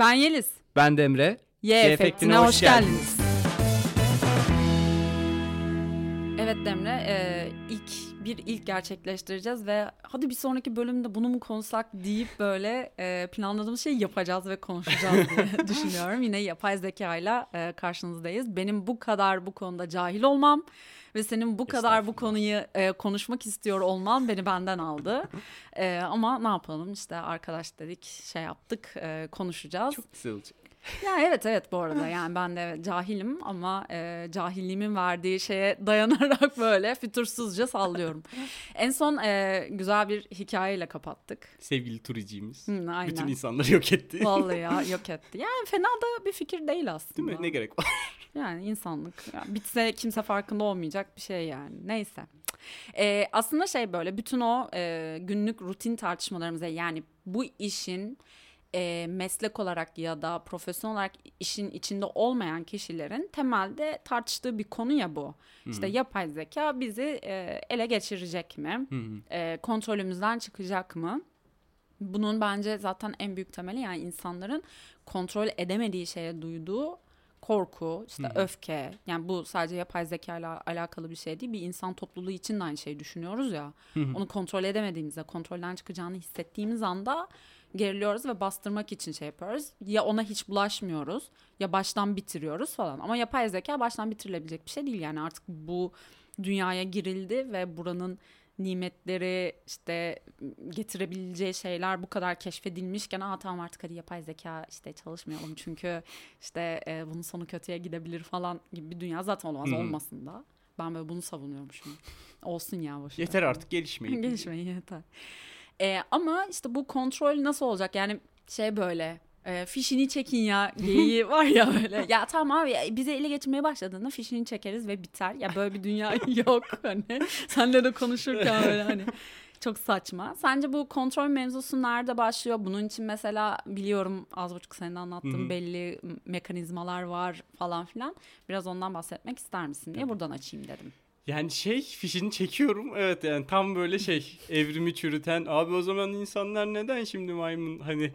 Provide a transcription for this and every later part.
Ben Yeliz. Ben de Emre. Y, Y efektine, hoş geldiniz. Bir ilk gerçekleştireceğiz ve hadi bir sonraki bölümde bunu mu konuşsak deyip böyle e, planladığımız şeyi yapacağız ve konuşacağız diye düşünüyorum. Yine yapay zekayla e, karşınızdayız. Benim bu kadar bu konuda cahil olmam ve senin bu kadar bu konuyu e, konuşmak istiyor olman beni benden aldı. E, ama ne yapalım işte arkadaş dedik şey yaptık e, konuşacağız. Çok güzel olacak. Ya evet evet bu arada yani ben de cahilim ama e, cahilliğimin verdiği şeye dayanarak böyle fütursuzca sallıyorum. en son e, güzel bir hikayeyle kapattık. Sevgili turicimiz. Hı, aynen. Bütün insanları yok etti. Vallahi ya yok etti. Yani fena da bir fikir değil Değil aslında. mi? Ne gerek var? Yani insanlık. Yani bitse kimse farkında olmayacak bir şey yani. Neyse. Ee, aslında şey böyle bütün o e, günlük rutin tartışmalarımıza yani bu işin e, meslek olarak ya da profesyonel olarak işin içinde olmayan kişilerin temelde tartıştığı bir konu ya bu. İşte yapay zeka bizi e, ele geçirecek mi? E, kontrolümüzden çıkacak mı? Bunun bence zaten en büyük temeli yani insanların kontrol edemediği şeye duyduğu korku, işte öfke. Yani bu sadece yapay zeka ile alakalı bir şey değil. Bir insan topluluğu için de aynı şeyi düşünüyoruz ya. Onu kontrol edemediğimizde, kontrolden çıkacağını hissettiğimiz anda geriliyoruz ve bastırmak için şey yapıyoruz. Ya ona hiç bulaşmıyoruz ya baştan bitiriyoruz falan. Ama yapay zeka baştan bitirilebilecek bir şey değil. Yani artık bu dünyaya girildi ve buranın nimetleri işte getirebileceği şeyler bu kadar keşfedilmişken aa tamam artık hadi yapay zeka işte çalışmayalım çünkü işte e, bunun sonu kötüye gidebilir falan gibi bir dünya zaten olmaz Hı hı. olmasın da. Ben böyle bunu savunuyormuşum. Olsun ya boş ver. Yeter artık gelişmeyin. Gelişmeyin yeter. E, ama işte bu kontrol nasıl olacak? Yani şey böyle e, fişini çekin ya geyiği var ya böyle. Ya tamam abi ya bize ele geçirmeye başladığında fişini çekeriz ve biter. Ya böyle bir dünya yok hani. Senle de konuşurken böyle hani. Çok saçma. Sence bu kontrol mevzusu nerede başlıyor? Bunun için mesela biliyorum az buçuk senin anlattığın belli mekanizmalar var falan filan. Biraz ondan bahsetmek ister misin diye buradan açayım dedim. Yani şey fişini çekiyorum. Evet yani tam böyle şey evrimi çürüten. Abi o zaman insanlar neden şimdi maymun hani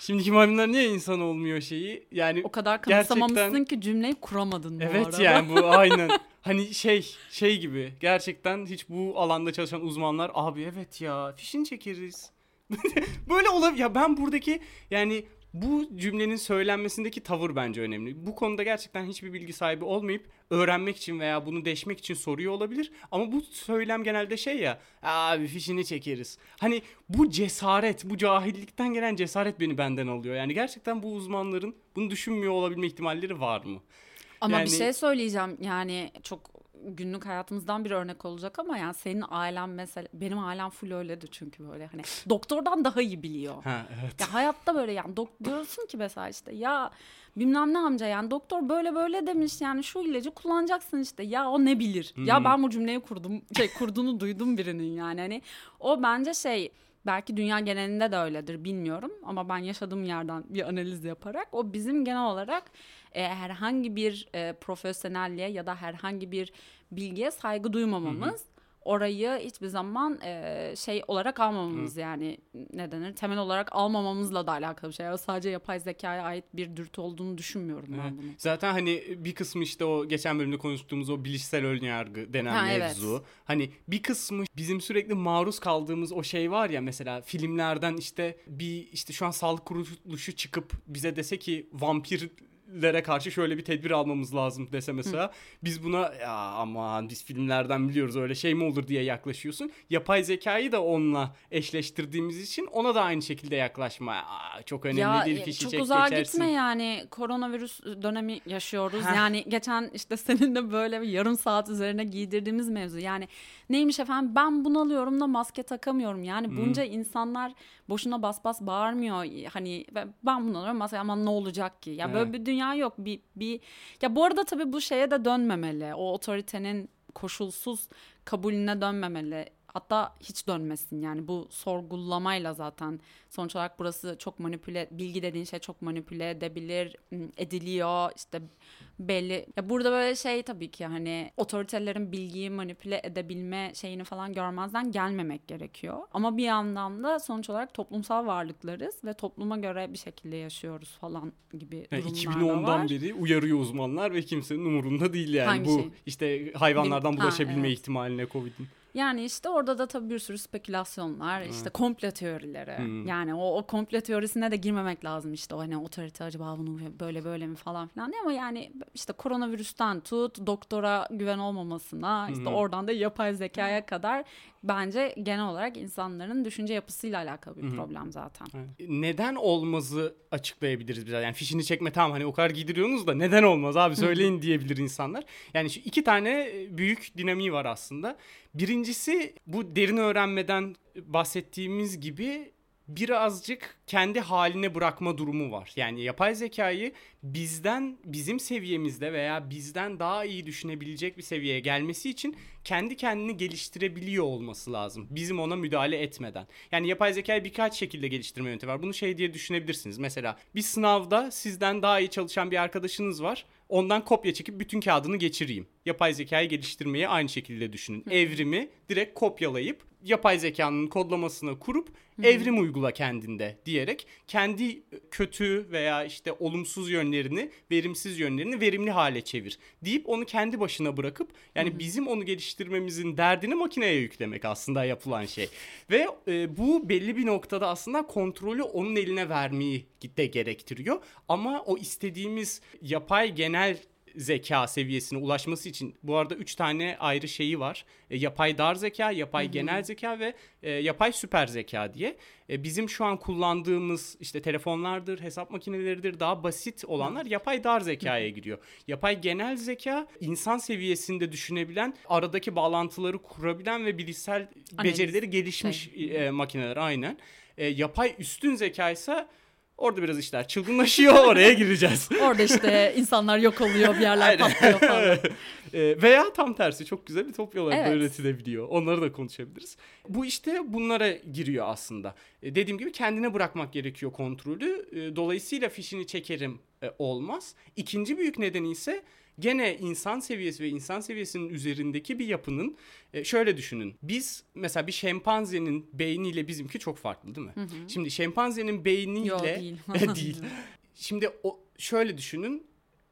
şimdiki maymunlar niye insan olmuyor şeyi? Yani O kadar Gerçekten- kanıksamamışsın ki cümleyi kuramadın bu Evet arada. yani bu aynen. Hani şey şey gibi gerçekten hiç bu alanda çalışan uzmanlar abi evet ya fişini çekeriz. Böyle olabilir. Ya ben buradaki yani bu cümlenin söylenmesindeki tavır bence önemli. Bu konuda gerçekten hiçbir bilgi sahibi olmayıp öğrenmek için veya bunu deşmek için soruyor olabilir. Ama bu söylem genelde şey ya abi fişini çekeriz. Hani bu cesaret, bu cahillikten gelen cesaret beni benden alıyor. Yani gerçekten bu uzmanların bunu düşünmüyor olabilme ihtimalleri var mı? Ama Yani- bir şey söyleyeceğim yani çok günlük hayatımızdan bir örnek olacak ama yani senin ailen mesela benim ailem full öyledir çünkü böyle hani doktordan daha iyi biliyor. Ha evet. Ya hayatta böyle yani dok- diyorsun ki mesela işte ya bilmem ne amca yani doktor böyle böyle demiş yani şu ilacı kullanacaksın işte ya o ne bilir. Ya ben bu cümleyi kurdum şey kurduğunu duydum birinin yani hani o bence şey belki dünya genelinde de öyledir bilmiyorum. Ama ben yaşadığım yerden bir analiz yaparak o bizim genel olarak e, herhangi bir e, profesyonelliğe ya da herhangi bir bilgiye saygı duymamamız orayı hiçbir zaman e, şey olarak almamamız yani ne denir temel olarak almamamızla da alakalı bir şey. O sadece yapay zekaya ait bir dürtü olduğunu düşünmüyorum ben Evet. bunu. Zaten hani bir kısmı işte o geçen bölümde konuştuğumuz o bilişsel ön yargı denen Ha, evet. mevzu. Hani bir kısmı bizim sürekli maruz kaldığımız o şey var ya mesela filmlerden işte bir işte şu an sağlık kuruluşu çıkıp bize dese ki vampirlere karşı şöyle bir tedbir almamız lazım dese mesela biz buna ya aman biz filmlerden biliyoruz öyle şey mi olur diye yaklaşıyorsun. Yapay zekayı da onunla eşleştirdiğimiz için ona da aynı şekilde yaklaşma. Aa, çok önemli ya değil e, fişi çok çek uzağa geçersin. gitme yani koronavirüs dönemi yaşıyoruz. Heh. Yani geçen işte senin de böyle bir yarım saat üzerine giydirdiğimiz mevzu. Yani neymiş efendim ben bunalıyorum da maske takamıyorum. Yani bunca insanlar boşuna bas bas bağırmıyor. Hani ben bunalıyorum maske ama ne olacak ki? Ya böyle Evet. bir dünya yok. Bir, bir ya bu arada tabii bu şeye de dönmemeli. O otoritenin koşulsuz kabulüne dönmemeli. Hatta hiç dönmesin yani bu sorgulamayla zaten sonuç olarak burası çok manipüle bilgi dediğin şey çok manipüle edebilir ediliyor işte belli ya burada böyle şey tabii ki hani otoritelerin bilgiyi manipüle edebilme şeyini falan görmezden gelmemek gerekiyor. Ama bir yandan da sonuç olarak toplumsal varlıklarız ve topluma göre bir şekilde yaşıyoruz falan gibi yani durumlar 2010'dan var. beri uyarıyor uzmanlar ve kimsenin umurunda değil yani Hangi bu şey? işte hayvanlardan bulaşabilme ha, evet. ihtimaline Covid'in. Yani işte orada da tabii bir sürü spekülasyonlar, evet. işte komplo teorileri. Hmm. Yani o, o komplo teorisine de girmemek lazım işte o hani otorite acaba bunu böyle böyle mi falan filan diye ama yani işte koronavirüsten tut doktora güven olmamasına işte hmm. oradan da yapay zekaya kadar bence genel olarak insanların düşünce yapısıyla alakalı bir Hı-hı. problem zaten. Evet. Neden olmazı açıklayabiliriz biraz. Yani fişini çekme tamam hani o kadar giydiriyorsunuz da neden olmaz abi söyleyin diyebilir insanlar. Yani şu iki tane büyük dinamiği var aslında. Birincisi bu derin öğrenmeden bahsettiğimiz gibi birazcık kendi haline bırakma durumu var. Yani yapay zekayı bizden bizim seviyemizde veya bizden daha iyi düşünebilecek bir seviyeye gelmesi için kendi kendini geliştirebiliyor olması lazım. Bizim ona müdahale etmeden. Yani yapay zekayı birkaç şekilde geliştirme yöntemi var. Bunu şey diye düşünebilirsiniz. Mesela bir sınavda sizden daha iyi çalışan bir arkadaşınız var. Ondan kopya çekip bütün kağıdını geçireyim. Yapay zekayı geliştirmeyi aynı şekilde düşünün. Evrimi direkt kopyalayıp yapay zekanın kodlamasına kurup evrim uygula kendinde diyerek kendi kötü veya işte olumsuz yönlerini, verimsiz yönlerini verimli hale çevir deyip onu kendi başına bırakıp yani bizim onu geliştirmemizin derdini makineye yüklemek aslında yapılan şey. Ve e, bu belli bir noktada aslında kontrolü onun eline vermeyi de gerektiriyor. Ama o istediğimiz yapay genel zeka seviyesine ulaşması için bu arada 3 tane ayrı şeyi var. E, yapay dar zeka, yapay Hı-hı. genel zeka ve e, yapay süper zeka diye. E, bizim şu an kullandığımız işte telefonlardır, hesap makineleridir daha basit olanlar Hı-hı. yapay dar zekaya giriyor. Yapay genel zeka insan seviyesinde düşünebilen, aradaki bağlantıları kurabilen ve bilişsel Analiz. becerileri gelişmiş şey. e, makineler aynen. E, yapay üstün zeka ise Orada biraz işler çılgınlaşıyor oraya gireceğiz. Orada işte insanlar yok oluyor bir yerler patlıyor falan. e, veya tam tersi çok güzel bir topyalar evet. üretilebiliyor. Onları da konuşabiliriz. Bu işte bunlara giriyor aslında. E, dediğim gibi kendine bırakmak gerekiyor kontrolü. E, dolayısıyla fişini çekerim e, olmaz. İkinci büyük nedeni ise gene insan seviyesi ve insan seviyesinin üzerindeki bir yapının e, şöyle düşünün. Biz mesela bir şempanzenin beyniyle bizimki çok farklı değil mi? Hı hı. Şimdi şempanzenin beyniyle Yo, değil. değil. Şimdi o şöyle düşünün.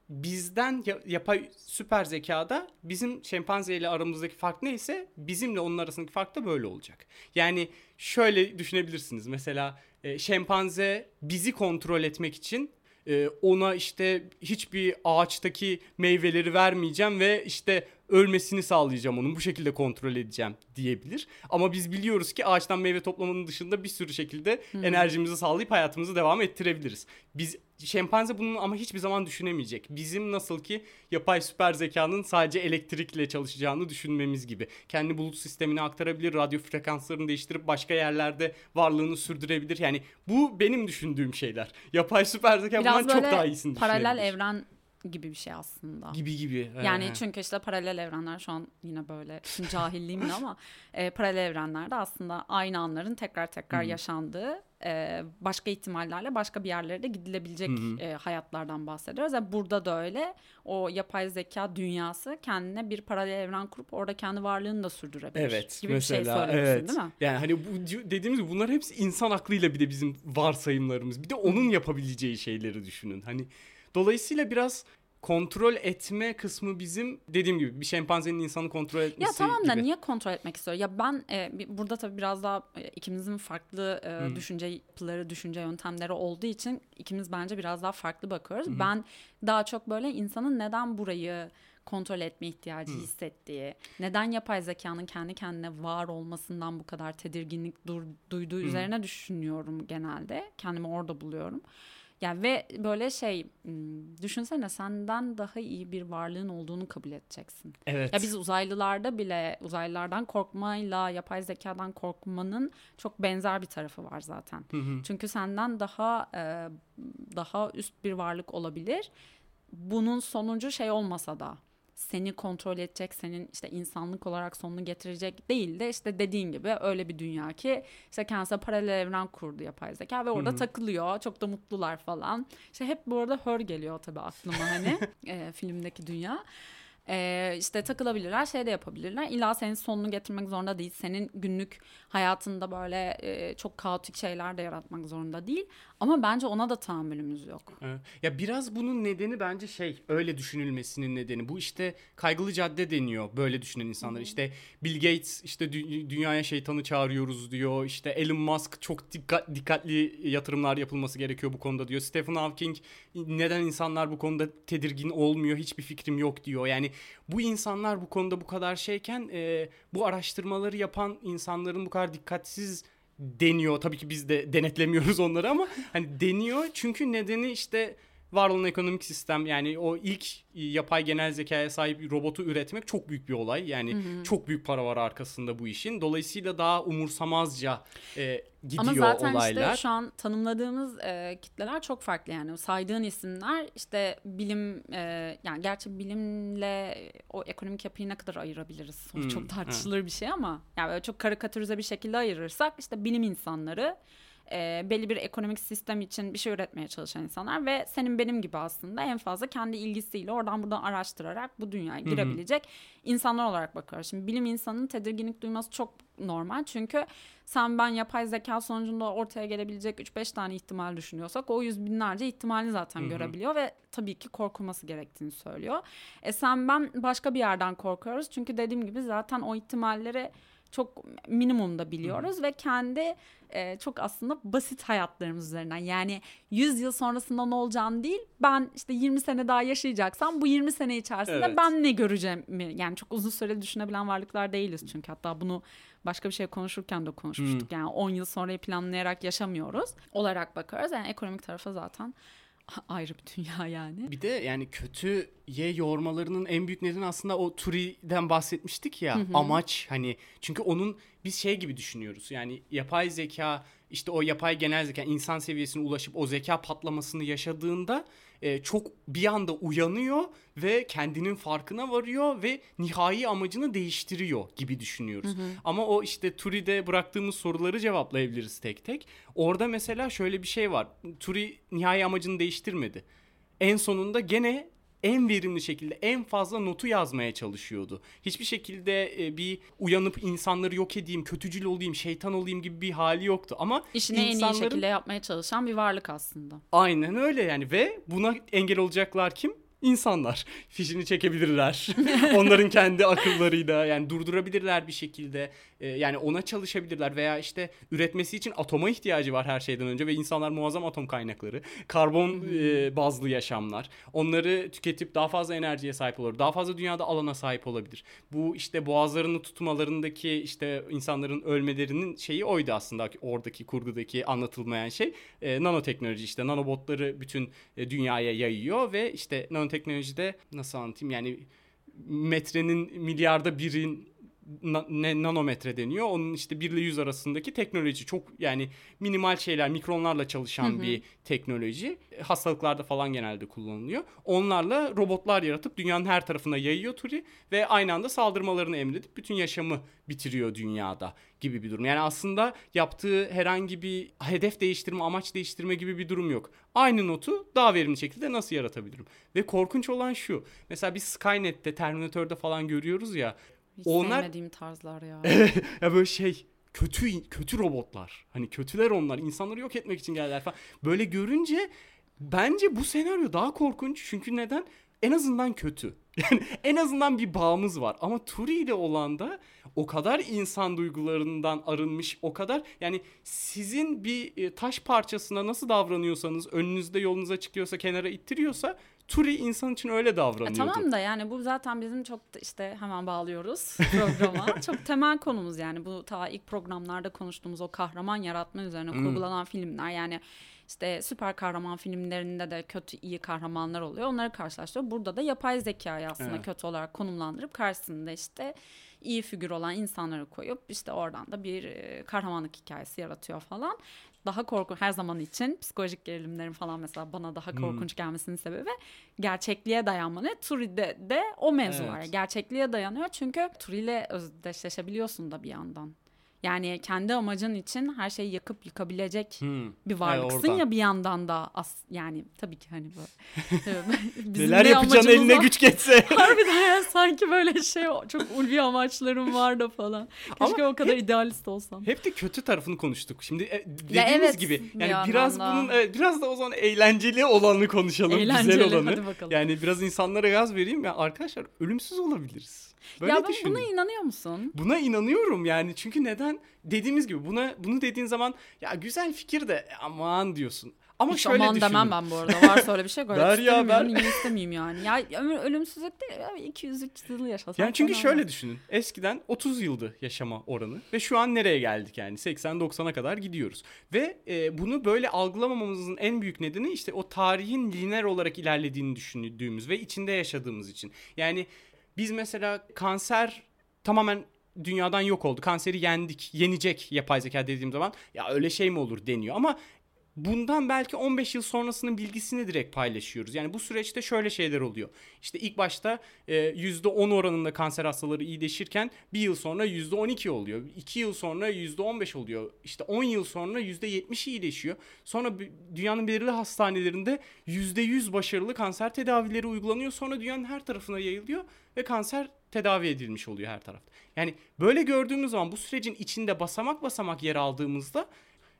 Bizden yapay süper zekada bizim şempanze ile aramızdaki fark neyse bizimle onun arasındaki fark da böyle olacak. Yani şöyle düşünebilirsiniz. Mesela e, şempanze bizi kontrol etmek için e, ona işte hiçbir ağaçtaki meyveleri vermeyeceğim ve işte ölmesini sağlayacağım onun bu şekilde kontrol edeceğim diyebilir. Ama biz biliyoruz ki ağaçtan meyve toplamanın dışında bir sürü şekilde hmm. enerjimizi sağlayıp hayatımızı devam ettirebiliriz. Biz şempanze bunu ama hiçbir zaman düşünemeyecek. Bizim nasıl ki yapay süper zekanın sadece elektrikle çalışacağını düşünmemiz gibi. Kendi bulut sistemine aktarabilir, radyo frekanslarını değiştirip başka yerlerde varlığını sürdürebilir. Yani bu benim düşündüğüm şeyler. Yapay süper zeka bundan çok daha iyisini paralel evren gibi bir şey aslında. Gibi gibi. Yani he. çünkü işte paralel evrenler şu an yine böyle cahilliğimle ama e, paralel evrenlerde aslında aynı anların tekrar tekrar Hı-hı. yaşandığı e, başka ihtimallerle başka bir yerlere de gidilebilecek e, hayatlardan bahsediyoruz. Yani burada da öyle o yapay zeka dünyası kendine bir paralel evren kurup orada kendi varlığını da sürdürebilir evet, gibi mesela, bir şey söylüyorsun evet. değil mi? Yani hani bu dediğimiz gibi bunlar hepsi insan aklıyla bir de bizim varsayımlarımız. Bir de onun yapabileceği şeyleri düşünün. Hani Dolayısıyla biraz kontrol etme kısmı bizim dediğim gibi bir şempanzenin insanı kontrol etmesi Ya tamam da niye kontrol etmek istiyor? Ya ben e, burada tabii biraz daha e, ikimizin farklı e, hmm. düşünce yapıları, düşünce yöntemleri olduğu için ikimiz bence biraz daha farklı bakıyoruz. Hmm. Ben daha çok böyle insanın neden burayı kontrol etme ihtiyacı hmm. hissettiği, neden yapay zekanın kendi kendine var olmasından bu kadar tedirginlik dur, duyduğu hmm. üzerine düşünüyorum genelde. Kendimi orada buluyorum. Yani ve böyle şey düşünsene senden daha iyi bir varlığın olduğunu kabul edeceksin. Evet. Ya biz uzaylılarda bile uzaylılardan korkmayla yapay zekadan korkmanın çok benzer bir tarafı var zaten. Hı hı. Çünkü senden daha daha üst bir varlık olabilir. Bunun sonucu şey olmasa da seni kontrol edecek, senin işte insanlık olarak sonunu getirecek değil de işte dediğin gibi öyle bir dünya ki işte kendisi paralel evren kurdu yapay zeka ve orada Hı hı. takılıyor. Çok da mutlular falan. İşte hep bu arada Her geliyor tabii aklıma hani e, filmdeki dünya. Ee, işte takılabilirler, şey de yapabilirler. İlla senin sonunu getirmek zorunda değil. Senin günlük hayatında böyle e, çok kaotik şeyler de yaratmak zorunda değil. Ama bence ona da tahammülümüz yok. Evet. Ya biraz bunun nedeni bence şey öyle düşünülmesinin nedeni. Bu işte kaygılı cadde deniyor böyle düşünen insanlar. İşte Bill Gates işte dü- dünyaya şeytanı çağırıyoruz diyor. İşte Elon Musk çok dikkat, dikkatli yatırımlar yapılması gerekiyor bu konuda diyor. Stephen Hawking neden insanlar bu konuda tedirgin olmuyor hiçbir fikrim yok diyor. Yani bu insanlar bu konuda bu kadar şeyken e, bu araştırmaları yapan insanların bu kadar dikkatsiz deniyor. Tabii ki biz de denetlemiyoruz onları ama hani deniyor çünkü nedeni işte var olan ekonomik sistem yani o ilk yapay genel zekaya sahip robotu üretmek çok büyük bir olay. Yani çok büyük para var arkasında bu işin. Dolayısıyla daha umursamazca e, gidiyor Ama zaten olaylar. işte şu an tanımladığımız e, kitleler çok farklı yani o saydığın isimler işte bilim e, yani gerçi bilimle o ekonomik yapıyı ne kadar ayırabiliriz o Hmm, çok tartışılır bir şey ama yani böyle çok karikatürize bir şekilde ayırırsak işte bilim insanları e, belli bir ekonomik sistem için bir şey üretmeye çalışan insanlar ve senin benim gibi aslında en fazla kendi ilgisiyle oradan buradan araştırarak bu dünyaya girebilecek insanlar olarak bakıyoruz. Şimdi bilim insanının tedirginlik duyması çok normal çünkü sen ben yapay zeka sonucunda ortaya gelebilecek 3-5 tane ihtimal düşünüyorsak o yüz binlerce ihtimali zaten Hı hı. görebiliyor ve tabii ki korkulması gerektiğini söylüyor. E sen ben başka bir yerden korkuyoruz çünkü dediğim gibi zaten o ihtimalleri çok minimumda biliyoruz ve kendi e, çok aslında basit hayatlarımız üzerinden. Yani 100 yıl sonrasında ne olacağını değil ben işte 20 sene daha yaşayacaksam bu 20 sene içerisinde Evet. ben ne göreceğim yani çok uzun süreli düşünebilen varlıklar değiliz çünkü. Hatta bunu başka bir şey konuşurken de konuşmuştuk. Yani 10 yıl sonrayı planlayarak yaşamıyoruz olarak bakıyoruz yani ekonomik tarafa zaten ayrı bir dünya yani. Bir de yani kötüye yormalarının en büyük nedeni aslında o Turi'den bahsetmiştik ya amaç hani çünkü onun biz şey gibi düşünüyoruz yani yapay zeka işte o yapay genel zeka insan seviyesine ulaşıp o zeka patlamasını yaşadığında e, çok bir anda uyanıyor ve kendinin farkına varıyor ve nihai amacını değiştiriyor gibi düşünüyoruz. Ama o işte Turi'de bıraktığımız soruları cevaplayabiliriz tek tek. Orada mesela şöyle bir şey var. Turi nihai amacını değiştirmedi. En sonunda gene en verimli şekilde en fazla notu yazmaya çalışıyordu. Hiçbir şekilde e, bir uyanıp insanları yok edeyim, kötücül olayım, şeytan olayım gibi bir hali yoktu. Ama İşini en iyi insanların- şekilde yapmaya çalışan bir varlık aslında. Aynen öyle yani ve buna engel olacaklar kim? İnsanlar. Fişini çekebilirler. Onların kendi akıllarıyla yani durdurabilirler bir şekilde. Ee, yani ona çalışabilirler veya işte üretmesi için atoma ihtiyacı var her şeyden önce ve insanlar muazzam atom kaynakları. Karbon e, bazlı yaşamlar. Onları tüketip daha fazla enerjiye sahip olur. Daha fazla dünyada alana sahip olabilir. Bu işte boğazlarını tutmalarındaki işte insanların ölmelerinin şeyi oydu aslında oradaki kurgudaki anlatılmayan şey. E, nanoteknoloji işte nanobotları bütün e, dünyaya yayıyor ve işte nanoteknolojide nasıl anlatayım yani metrenin milyarda birin na- ne nanometre deniyor. Onun işte 1 ile 100 arasındaki teknoloji çok yani minimal şeyler mikronlarla çalışan bir teknoloji. Hastalıklarda falan genelde kullanılıyor. Onlarla robotlar yaratıp dünyanın her tarafına yayıyor Turi ve aynı anda saldırmalarını emredip bütün yaşamı bitiriyor dünyada gibi bir durum. Yani aslında yaptığı herhangi bir hedef değiştirme, amaç değiştirme gibi bir durum yok. Aynı notu daha verimli şekilde nasıl yaratabilirim? Ve korkunç olan şu. Mesela biz Skynet'te, Terminator'da falan görüyoruz ya. Hiç Onlar- sevmediğim tarzlar ya. ya böyle şey kötü kötü robotlar. Hani kötüler onlar. İnsanları yok etmek için geldiler falan. Böyle görünce bence bu senaryo daha korkunç. Çünkü neden? En azından kötü. Yani en azından bir bağımız var. Ama Turi ile olan da o kadar insan duygularından arınmış, o kadar yani sizin bir e, taş parçasına nasıl davranıyorsanız, önünüzde yolunuza çıkıyorsa, kenara ittiriyorsa Turi insan için öyle E, davranıyordu. tamam da yani bu zaten bizim çok işte hemen bağlıyoruz programa. çok temel konumuz yani bu ta ilk programlarda konuştuğumuz o kahraman yaratma üzerine Hmm. kurgulanan filmler yani işte süper kahraman filmlerinde de kötü iyi kahramanlar oluyor. Onları karşılaştırıyor. Burada da yapay zekayı aslında Evet. kötü olarak konumlandırıp karşısında işte iyi figür olan insanları koyup işte oradan da bir e, kahramanlık hikayesi yaratıyor falan. Daha korkunç her zaman için psikolojik gerilimlerin falan mesela bana daha Hmm. korkunç gelmesinin sebebi gerçekliğe dayanmanı. Turi'de de o mevzu Evet. var. Gerçekliğe dayanıyor çünkü Turi'yle özdeşleşebiliyorsun da bir yandan. Yani kendi amacın için her şeyi yakıp yıkabilecek Hmm. bir varlıksın oradan. ya bir yandan da as yani tabii ki hani böyle Neler amacımız eline var? güç geçse. Harbiden ya sanki böyle şey çok ulvi amaçlarım var da falan. Keşke o kadar idealist olsam. Hep de kötü tarafını konuştuk. Şimdi e, dediğimiz Ya evet, gibi bir yani yandan biraz da. bunun evet, biraz da o zaman eğlenceli olanı konuşalım, Eğlenceli, güzel olanı. Yani biraz insanlara gaz vereyim ya arkadaşlar ölümsüz olabiliriz. Böyle ya ben düşünün. buna inanıyor musun? Buna inanıyorum yani çünkü neden dediğimiz gibi buna bunu dediğin zaman ya güzel fikir de aman diyorsun. Ama Hiç şöyle aman düşünün. demem ben bu arada. Varsa öyle bir şey isterim ver. yani. Niye istemeyeyim yani. Ya ömür, ölümsüzlük değil. ya 200-300 yıl yaşasam. Yani çünkü şöyle olmaz. düşünün. Eskiden 30 yıldı yaşama oranı ve şu an nereye geldik yani 80-90'a kadar gidiyoruz. Ve e, bunu böyle algılamamamızın en büyük nedeni işte o tarihin lineer olarak ilerlediğini düşündüğümüz ve içinde yaşadığımız için. Yani biz mesela kanser tamamen dünyadan yok oldu. Kanseri yendik, yenecek yapay zeka dediğim zaman ya öyle şey mi olur deniyor ama bundan belki 15 yıl sonrasının bilgisini direkt paylaşıyoruz. Yani bu süreçte şöyle şeyler oluyor. İşte ilk başta e, %10 oranında kanser hastaları iyileşirken bir yıl sonra %12 oluyor. 2 yıl sonra %15 oluyor. İşte 10 yıl sonra %70 iyileşiyor. Sonra dünyanın belirli hastanelerinde %100 başarılı kanser tedavileri uygulanıyor. Sonra dünyanın her tarafına yayılıyor ve kanser tedavi edilmiş oluyor her tarafta. Yani böyle gördüğümüz zaman bu sürecin içinde basamak basamak yer aldığımızda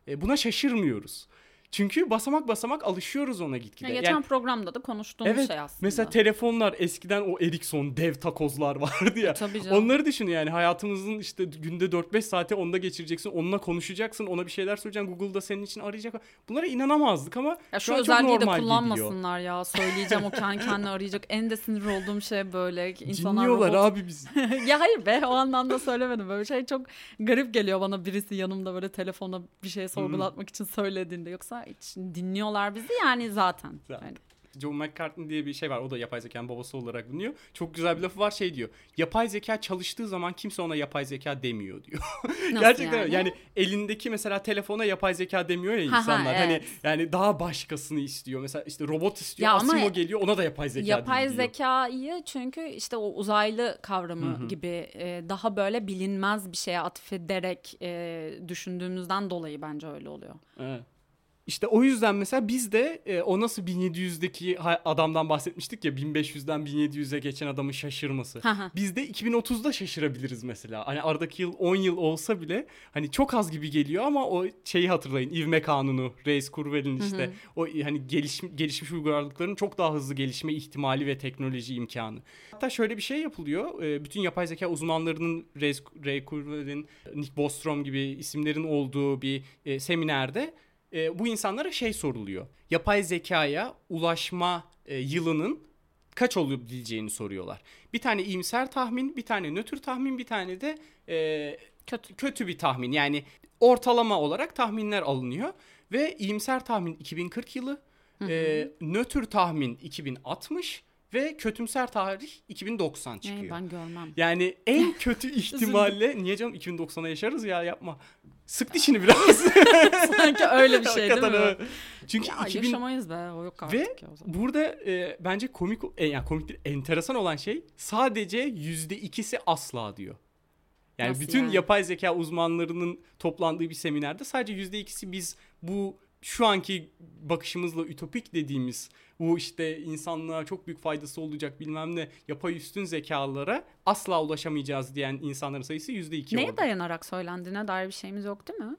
e, buna şaşırmıyoruz. Çünkü basamak basamak alışıyoruz ona gitgide. Ya geçen Yani- programda da konuştuğumuz Evet. şey aslında. Mesela telefonlar eskiden o Ericsson dev takozlar vardı ya. Tabii canım. Onları düşün yani hayatımızın işte günde 4-5 saate onda geçireceksin. Onunla konuşacaksın. Ona bir şeyler söyleyeceksin. Google'da senin için arayacak. Bunlara inanamazdık ama Ya şu, şu an çok özelliği de normal geliyor. kullanmasınlar ya. Söyleyeceğim o kendi kendine arayacak. En de sinir olduğum şey böyle. İnsanlar Dinliyorlar robot- abi bizi. ya hayır be o anlamda söylemedim. Böyle şey çok garip geliyor bana birisi yanımda böyle telefona bir şey sorgulatmak için söylediğinde. Yoksa hiç dinliyorlar bizi yani zaten. Zaten. Yani John McCartney diye bir şey var. O da yapay zekanın babası olarak biliniyor. Çok güzel bir lafı var şey diyor. Yapay zeka çalıştığı zaman kimse ona yapay zeka demiyor diyor. nasıl Gerçekten yani? yani? elindeki mesela telefona yapay zeka demiyor ya ha, insanlar. evet. Hani yani daha başkasını istiyor. Mesela işte robot istiyor. Ya Asimo geliyor ona da yapay zeka Yapay zekayı çünkü işte o uzaylı kavramı gibi e, daha böyle bilinmez bir şeye atfederek e, düşündüğümüzden dolayı bence öyle oluyor. Evet. İşte o yüzden mesela biz de e, o nasıl 1700'deki ha- adamdan bahsetmiştik ya 1500'den 1700'e geçen adamın şaşırması. Biz de 2030'da şaşırabiliriz mesela. Hani aradaki yıl 10 yıl olsa bile hani çok az gibi geliyor ama o şeyi hatırlayın. ivme kanunu, Reis Kurzweil'in işte o hani gelişmiş, gelişmiş uygarlıkların çok daha hızlı gelişme ihtimali ve teknoloji imkanı. Hatta şöyle bir şey yapılıyor. E, bütün yapay zeka uzmanlarının Reis, Ray Kurzweil'in, Nick Bostrom gibi isimlerin olduğu bir e, seminerde e, bu insanlara şey soruluyor. Yapay zekaya ulaşma e, yılının kaç olabileceğini soruyorlar. Bir tane iyimser tahmin, bir tane nötr tahmin, bir tane de e, Kötü. kötü bir tahmin. Yani ortalama olarak tahminler alınıyor ve iyimser tahmin 2040 yılı, e, nötr tahmin 2060 ve kötümser tarih 2090 çıkıyor. Yani ben görmem. Yani en kötü ihtimalle niye canım 2090'a yaşarız ya yapma. Sık dişini biraz. Sanki öyle bir şey değil mi? öyle. Çünkü Ya 2000 yaşamayız be o yok artık ve ya o zaman. burada e, bence komik e, yani komik değil, enteresan olan şey sadece yüzde ikisi asla diyor. Yani Nasıl bütün yani? yapay zeka uzmanlarının toplandığı bir seminerde sadece yüzde ikisi biz bu şu anki bakışımızla ütopik dediğimiz bu işte insanlığa çok büyük faydası olacak bilmem ne yapay üstün zekalara asla ulaşamayacağız diyen insanların sayısı yüzde iki Neye oldu. dayanarak söylendiğine dair bir şeyimiz yok değil mi?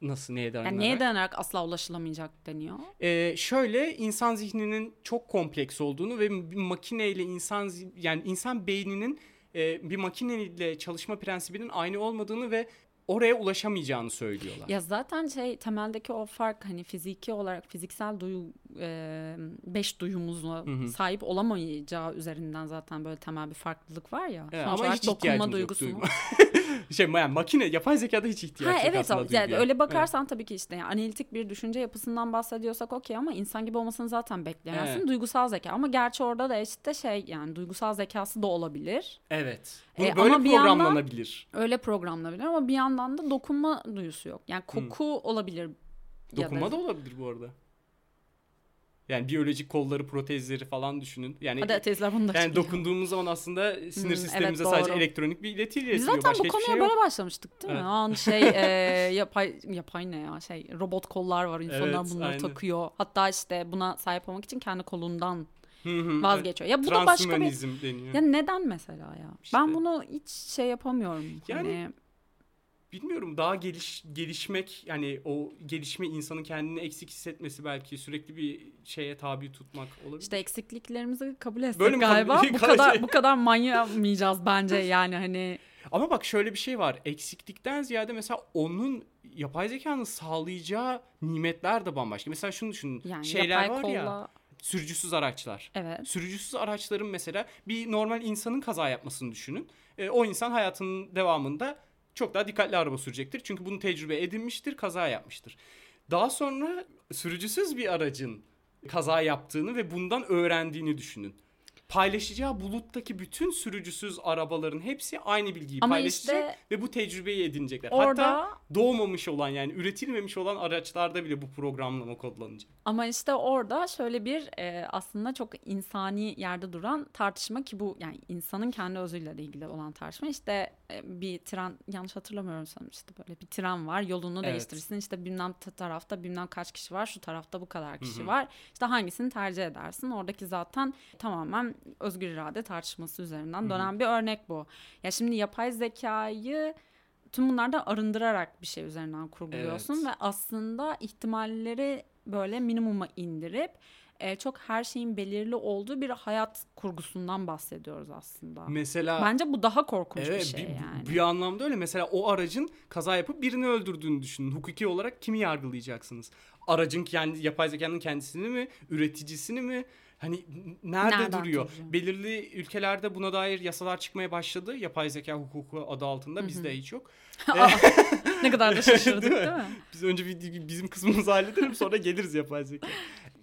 Nasıl neye dayanarak? Yani neye dayanarak asla ulaşılamayacak deniyor? Ee, şöyle insan zihninin çok kompleks olduğunu ve makineyle insan yani insan beyninin e, bir makineyle çalışma prensibinin aynı olmadığını ve oraya ulaşamayacağını söylüyorlar. Ya zaten şey temeldeki o fark hani fiziki olarak fiziksel duyu e, beş duyumuzla hı. sahip olamayacağı üzerinden zaten böyle temel bir farklılık var ya. Evet, Sonuç ama hiç dokunma yok duygusu mu? duyma. şey yani makine yapay zekada hiç ihtiyaç Ha yok evet aslında o- yani öyle bakarsan tabii ki işte yani analitik bir düşünce yapısından bahsediyorsak okey ama insan gibi olmasını zaten bekleyemezsin. Evet. Duygusal zeka ama gerçi orada da işte şey yani duygusal zekası da olabilir. Evet. evet. Bunu E, böyle ama bir yandan- programlanabilir. Öyle programlanabilir ama bir yandan da dokunma duyusu yok. Yani Hmm. koku olabilir Ya Dokunma da- da olabilir bu arada. Yani biyolojik kolları, protezleri falan düşünün. Yani Hadi tezler bunu da yani dokunduğumuz zaman aslında sinir Hmm, sistemimize evet, sadece doğru. elektronik bir iletiyle Biz iletiliyor. zaten Başka bu konuya şey böyle başlamıştık değil mi? Evet. An şey e, yapay yapay ne ya şey robot kollar var insanlar Evet, bunları aynen. takıyor. Hatta işte buna sahip olmak için kendi kolundan vazgeçiyor. Ya bu da başka bir deniyor. ya neden mesela ya? İşte. Ben bunu hiç şey yapamıyorum. Yani hani Bilmiyorum daha geliş gelişmek yani o gelişme insanın kendini eksik hissetmesi belki sürekli bir şeye tabi tutmak olabilir. işte eksikliklerimizi kabul etsek Böyle mi kabul- galiba bu Kadar bu kadar manyamayacağız bence yani hani Ama bak şöyle bir şey var. Eksiklikten ziyade mesela onun yapay zekanın sağlayacağı nimetler de bambaşka. Mesela şunu düşünün. yani Şeyler var kolla ya. Sürücüsüz araçlar. evet. Sürücüsüz araçların mesela bir normal insanın kaza yapmasını düşünün. E, o insan hayatının devamında çok daha dikkatli araba sürecektir. Çünkü bunu tecrübe edinmiştir, kaza yapmıştır. Daha sonra sürücüsüz bir aracın kaza yaptığını ve bundan öğrendiğini düşünün. Paylaşacağı buluttaki bütün sürücüsüz arabaların hepsi aynı bilgiyi Ama paylaşacak işte ve bu tecrübeyi edinecekler. Orada Hatta doğmamış olan yani üretilmemiş olan araçlarda bile bu programlama kodlanacak. Ama işte orada şöyle bir e, aslında çok insani yerde duran tartışma ki bu yani insanın kendi özüyle ilgili olan tartışma işte bir tren yanlış hatırlamıyorum sanırım işte böyle bir tren var yolunu Evet. değiştirirsin işte bilmem ta- tarafta bilmem kaç kişi var şu tarafta bu kadar kişi Hı hı. var işte hangisini tercih edersin oradaki zaten tamamen özgür irade tartışması üzerinden Hı hı. dönen bir örnek bu. Ya şimdi yapay zekayı tüm bunlardan arındırarak bir şey üzerinden kurguluyorsun Evet. ve aslında ihtimalleri böyle minimuma indirip e, çok her şeyin belirli olduğu bir hayat kurgusundan bahsediyoruz aslında. Mesela Bence bu daha korkunç Evet bir şey bir, yani. bir anlamda öyle. Mesela o aracın kaza yapıp birini öldürdüğünü düşünün. Hukuki olarak kimi yargılayacaksınız? Aracın kendi yapay zekanın kendisini mi, üreticisini mi? Hani nerede Nereden duruyor? duracak? Belirli ülkelerde buna dair yasalar çıkmaya başladı. Yapay zeka hukuku adı altında. Hı hı. Bizde hiç yok. Aa, ne kadar da şaşırdık Değil mi? değil mi? Biz önce bir, bizim kısmımızı halledelim sonra geliriz yapay zeka.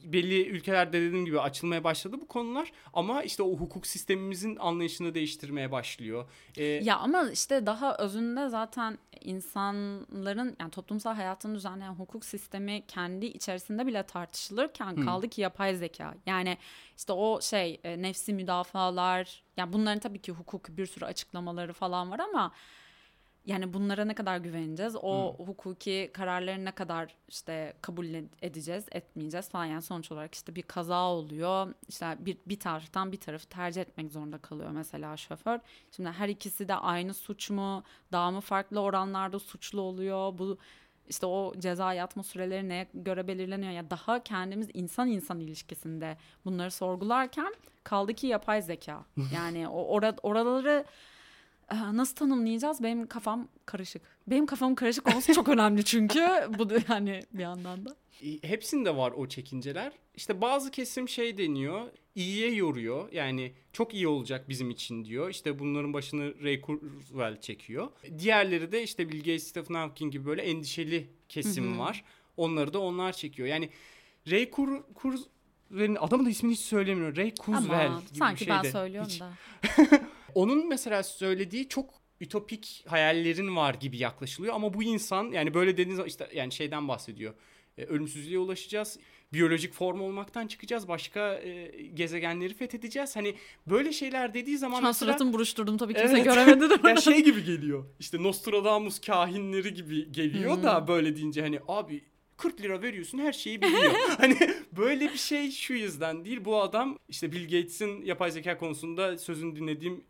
Belli ülkelerde dediğim gibi açılmaya başladı bu konular ama işte o hukuk sistemimizin anlayışını değiştirmeye başlıyor. Ee, Ya ama işte daha özünde zaten insanların yani toplumsal hayatını düzenleyen hukuk sistemi kendi içerisinde bile tartışılırken Hı. kaldı ki yapay zeka. Yani işte o şey e, nefsi müdafalar yani bunların tabii ki hukuk bir sürü açıklamaları falan var ama yani bunlara ne kadar güveneceğiz? O hukuki kararları ne kadar işte kabul ed- edeceğiz, etmeyeceğiz falan. Yani sonuç olarak işte bir kaza oluyor. İşte bir, bir taraftan bir tarafı tercih etmek zorunda kalıyor mesela şoför. Şimdi her ikisi de aynı suç mu? Daha mı farklı oranlarda suçlu oluyor? Bu işte o ceza yatma süreleri neye göre belirleniyor? Ya daha kendimiz insan insan ilişkisinde bunları sorgularken kaldı ki yapay zeka. Yani o ora- oraları nasıl tanımlayacağız? Benim kafam karışık. Benim kafamın karışık olması çok önemli çünkü bu da yani bir yandan da. Hepsinde var o çekinceler. İşte bazı kesim şey deniyor. iyiye yoruyor. Yani çok iyi olacak bizim için diyor. İşte bunların başını Ray Kurzweil çekiyor. Diğerleri de işte Bill Gates, Stephen Hawking gibi böyle endişeli kesim var. Onları da onlar çekiyor. Yani Ray Kur Kurzweil'in adamın da ismini hiç söylemiyorum. Ray Kurzweil Ama gibi sanki bir şey ben söylüyorum Hiç- da. Onun mesela söylediği çok ütopik hayallerin var gibi yaklaşılıyor ama bu insan yani böyle dediğiniz işte yani şeyden bahsediyor. E, ölümsüzlüğe ulaşacağız. Biyolojik form olmaktan çıkacağız. Başka e, gezegenleri fethedeceğiz. Hani böyle şeyler dediği zaman Şu an suratımı buruşturdum tabii kimse Evet. göremedi de. ya şey gibi geliyor. İşte Nostradamus kahinleri gibi geliyor Hmm. da böyle deyince hani abi 40 lira veriyorsun her şeyi biliyor. hani böyle bir şey şu yüzden değil. Bu adam işte Bill Gates'in yapay zeka konusunda sözünü dinlediğim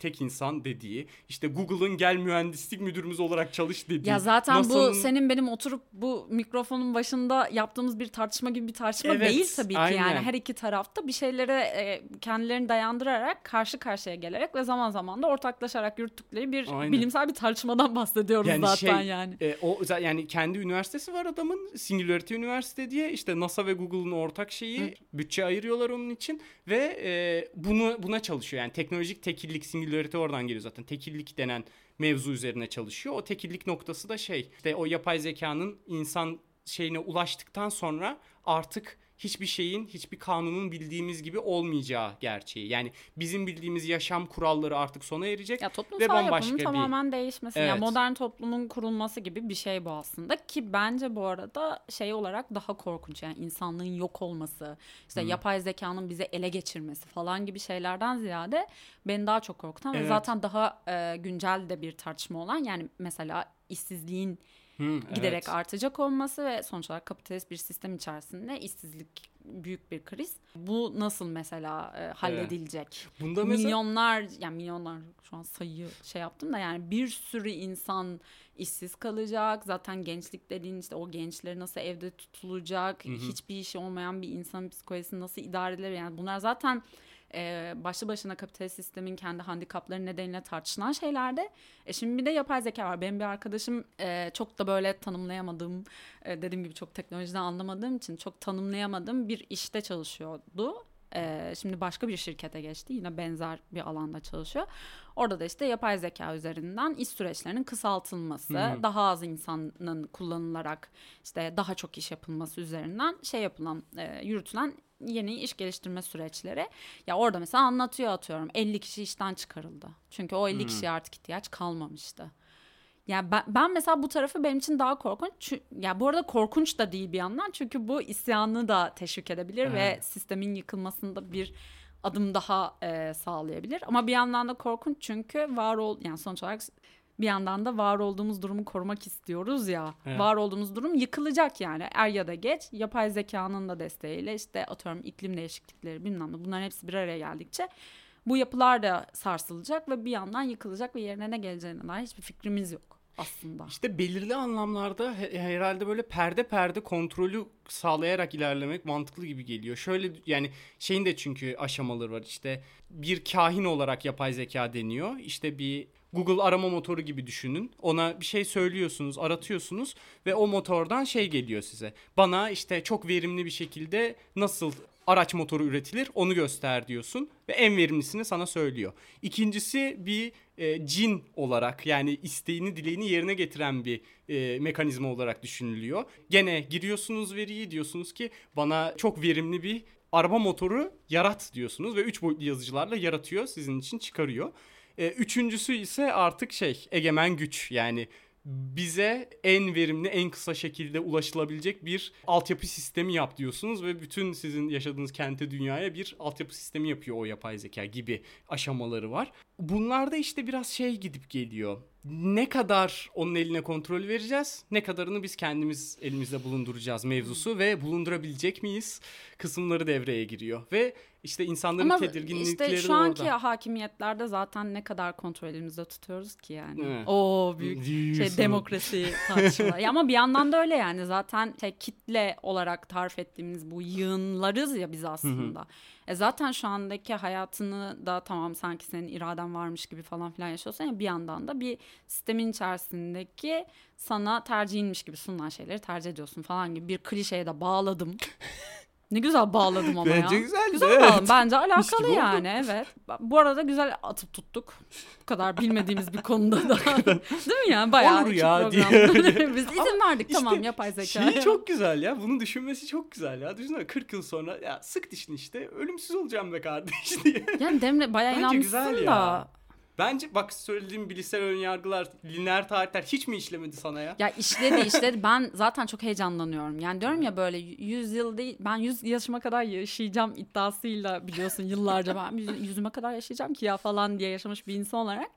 tek insan dediği. işte Google'ın gel mühendislik müdürümüz olarak çalış dediği. Ya zaten NASA'nın- bu senin benim oturup bu mikrofonun başında yaptığımız bir tartışma gibi bir tartışma Evet, değil tabii ki. aynen. Yani her iki tarafta bir şeylere e, kendilerini dayandırarak karşı karşıya gelerek ve zaman zaman da ortaklaşarak yürüttükleri bir Aynen. bilimsel bir tartışmadan bahsediyoruz Yani zaten şey, yani. E, o yani kendi üniversitesi var adamın Singularity Üniversite diye işte NASA ve Google'ın ortak şeyi Hı. bütçe ayırıyorlar onun için ve e, bunu buna çalışıyor yani teknolojik tekillik Singularity oradan geliyor zaten. Tekillik denen mevzu üzerine çalışıyor. O tekillik noktası da şey işte o yapay zekanın insan şeyine ulaştıktan sonra artık hiçbir şeyin, hiçbir kanunun bildiğimiz gibi olmayacağı gerçeği. Yani bizim bildiğimiz yaşam kuralları artık sona erecek. Ya toplumsal bambaşka bir- tamamen değişmesi. Evet. Yani modern toplumun kurulması gibi bir şey bu aslında. Ki bence bu arada şey olarak daha korkunç. Yani insanlığın yok olması, işte yapay zekanın bize ele geçirmesi falan gibi şeylerden ziyade beni daha çok korkutan ve Evet. zaten daha e, güncel de bir tartışma olan yani mesela işsizliğin Hı, giderek evet. artacak olması ve sonuç olarak kapitalist bir sistem içerisinde işsizlik büyük bir kriz. Bu nasıl mesela e, halledilecek? Bunda mesela milyonlar yani milyonlar şu an sayı şey yaptım da yani bir sürü insan işsiz kalacak. Zaten gençlik dediğin işte o gençleri nasıl evde tutulacak? Hiçbir işi olmayan bir insanın psikolojisini nasıl idare edilir? Yani bunlar zaten e, başlı başına kapitalist sistemin kendi handikapları nedeniyle tartışılan şeylerde. E şimdi bir de yapay zeka var. Benim bir arkadaşım e, çok da böyle tanımlayamadığım, e, dediğim gibi çok teknolojiden anlamadığım için çok tanımlayamadığım bir işte çalışıyordu. E, şimdi başka bir şirkete geçti. Yine benzer bir alanda çalışıyor. Orada da işte yapay zeka üzerinden iş süreçlerinin kısaltılması, Hı. daha az insanın kullanılarak işte daha çok iş yapılması üzerinden şey yapılan, e, yürütülen yeni iş geliştirme süreçleri. Ya orada mesela anlatıyor atıyorum 50 kişi işten çıkarıldı. Çünkü o 50 kişiye artık ihtiyaç kalmamıştı. Yani ben, ben mesela bu tarafı benim için daha korkunç. Ya bu arada korkunç da değil bir yandan. Çünkü bu isyanı da teşvik edebilir ve Evet. sistemin yıkılmasında bir adım daha e, sağlayabilir. Ama bir yandan da korkunç çünkü var ol yani sonuç olarak bir yandan da var olduğumuz durumu korumak istiyoruz ya. Evet. Var olduğumuz durum yıkılacak yani er ya da geç. Yapay zekanın da desteğiyle işte atıyorum iklim değişiklikleri bilmem ne bunların hepsi bir araya geldikçe bu yapılar da sarsılacak ve bir yandan yıkılacak ve yerine ne geleceğine dair hiçbir fikrimiz yok aslında. İşte belirli anlamlarda he- herhalde böyle perde perde kontrolü sağlayarak ilerlemek mantıklı gibi geliyor. Şöyle yani şeyin de çünkü aşamaları var. İşte bir kahin olarak yapay zeka deniyor. İşte bir Google arama motoru gibi düşünün. Ona bir şey söylüyorsunuz, aratıyorsunuz ve o motordan şey geliyor size. Bana işte çok verimli bir şekilde nasıl araç motoru üretilir onu göster diyorsun ve en verimlisini sana söylüyor. İkincisi bir e, cin olarak yani isteğini dileğini yerine getiren bir e, mekanizma olarak düşünülüyor. Gene giriyorsunuz veriyi diyorsunuz ki bana çok verimli bir araba motoru yarat diyorsunuz ve 3 boyutlu yazıcılarla yaratıyor sizin için çıkarıyor. E, üçüncüsü ise artık şey egemen güç yani bize en verimli en kısa şekilde ulaşılabilecek bir altyapı sistemi yap diyorsunuz ve bütün sizin yaşadığınız kente dünyaya bir altyapı sistemi yapıyor o yapay zeka gibi aşamaları var. Bunlarda işte biraz şey gidip geliyor. Ne kadar onun eline kontrol vereceğiz, ne kadarını biz kendimiz elimizde bulunduracağız mevzusu ve bulundurabilecek miyiz kısımları devreye giriyor. Ve işte insanların Ama tedirginlikleri işte şu anki orada. hakimiyetlerde zaten ne kadar kontrol elimizde tutuyoruz ki yani. Evet. O büyük şey demokrasi tartışmaları. Ya ama bir yandan da öyle yani zaten şey, kitle olarak tarif ettiğimiz bu yığınlarız ya biz aslında. E zaten şu andaki hayatını da tamam sanki senin iraden varmış gibi falan filan yaşıyorsan ya bir yandan da bir sistemin içerisindeki sana tercihinmiş gibi sunulan şeyleri tercih ediyorsun falan gibi bir klişeye de bağladım. ne güzel bağladım ama ya. Bence güzeldi, Güzel evet. bağladım. Bence alakalı yani evet. Bu arada güzel atıp tuttuk. Bu kadar bilmediğimiz bir konuda da. Değil mi yani? Bayağı Olur ya diye. Biz izin Ama verdik işte tamam yapay zeka. Şey çok güzel ya. Bunu düşünmesi çok güzel ya. Düşünsene 40 yıl sonra ya sık dişini işte ölümsüz olacağım be kardeş diye. Yani Demre bayağı Bence inanmışsın güzel da. ya. Bence bak söylediğim bilişsel önyargılar, lineer tarihler hiç mi işlemedi sana ya? Ya işledi işledi. Ben zaten çok heyecanlanıyorum. Yani diyorum ya böyle 100 yıl değil ben 100 yaşıma kadar yaşayacağım iddiasıyla biliyorsun yıllarca ben yüz- yüzüme kadar yaşayacağım ki ya falan diye yaşamış bir insan olarak.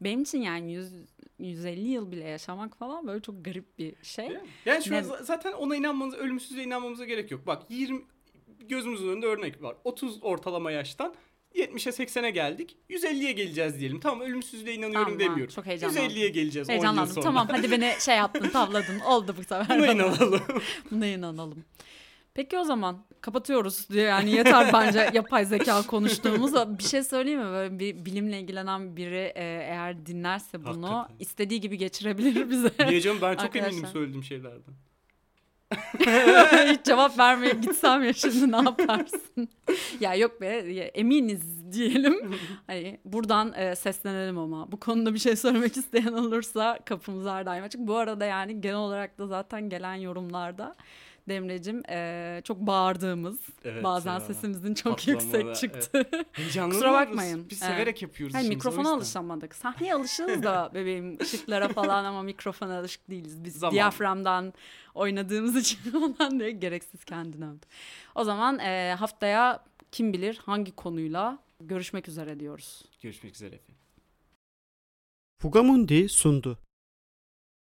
Benim için yani 100 150 yıl bile yaşamak falan böyle çok garip bir şey. Yani şu Ne- za- zaten ona inanmanız, ölümsüzlüğe inanmamıza gerek yok. Bak 20 gözümüzün önünde örnek var. 30 ortalama yaştan 70'e 80'e geldik. 150'ye geleceğiz diyelim. Tamam ölümsüzlüğe inanıyorum Tamam, demiyorum. çok heyecanlandım. 150'ye geleceğiz 10 yıl Heyecanlandım. sonra. Tamam hadi beni şey yaptın tavladın. Oldu bu sefer. Buna inanalım. Buna inanalım. Peki o zaman kapatıyoruz yani yeter bence yapay zeka konuştuğumuz. Bir şey söyleyeyim mi? Böyle bir bilimle ilgilenen biri e, eğer dinlerse bunu Hakikaten. istediği gibi geçirebilir bize. Diyeceğim ben çok eminim Arkadaşlar. söylediğim şeylerden. Hiç cevap vermeyip gitsem ya şimdi ne yaparsın? ya yok be ya eminiz diyelim. Hani buradan e, seslenelim ama bu konuda bir şey söylemek isteyen olursa kapımız her daim açık. Bu arada yani genel olarak da zaten gelen yorumlarda Demre'cim e, çok bağırdığımız Evet bazen ya. sesimizin çok Patlamada, yüksek çıktı. Heyecanlanıyoruz. Kusura bakmayın. Biz Evet. severek yapıyoruz Hayır, mikrofona alışamadık. Sahneye alışığız da bebeğim ışıklara falan ama mikrofona alışık değiliz. Biz Zaman. diyaframdan oynadığımız için ondan diye gereksiz kendini övdü. O zaman e, haftaya kim bilir hangi konuyla görüşmek üzere diyoruz. Görüşmek üzere efendim. Fugamundi sundu.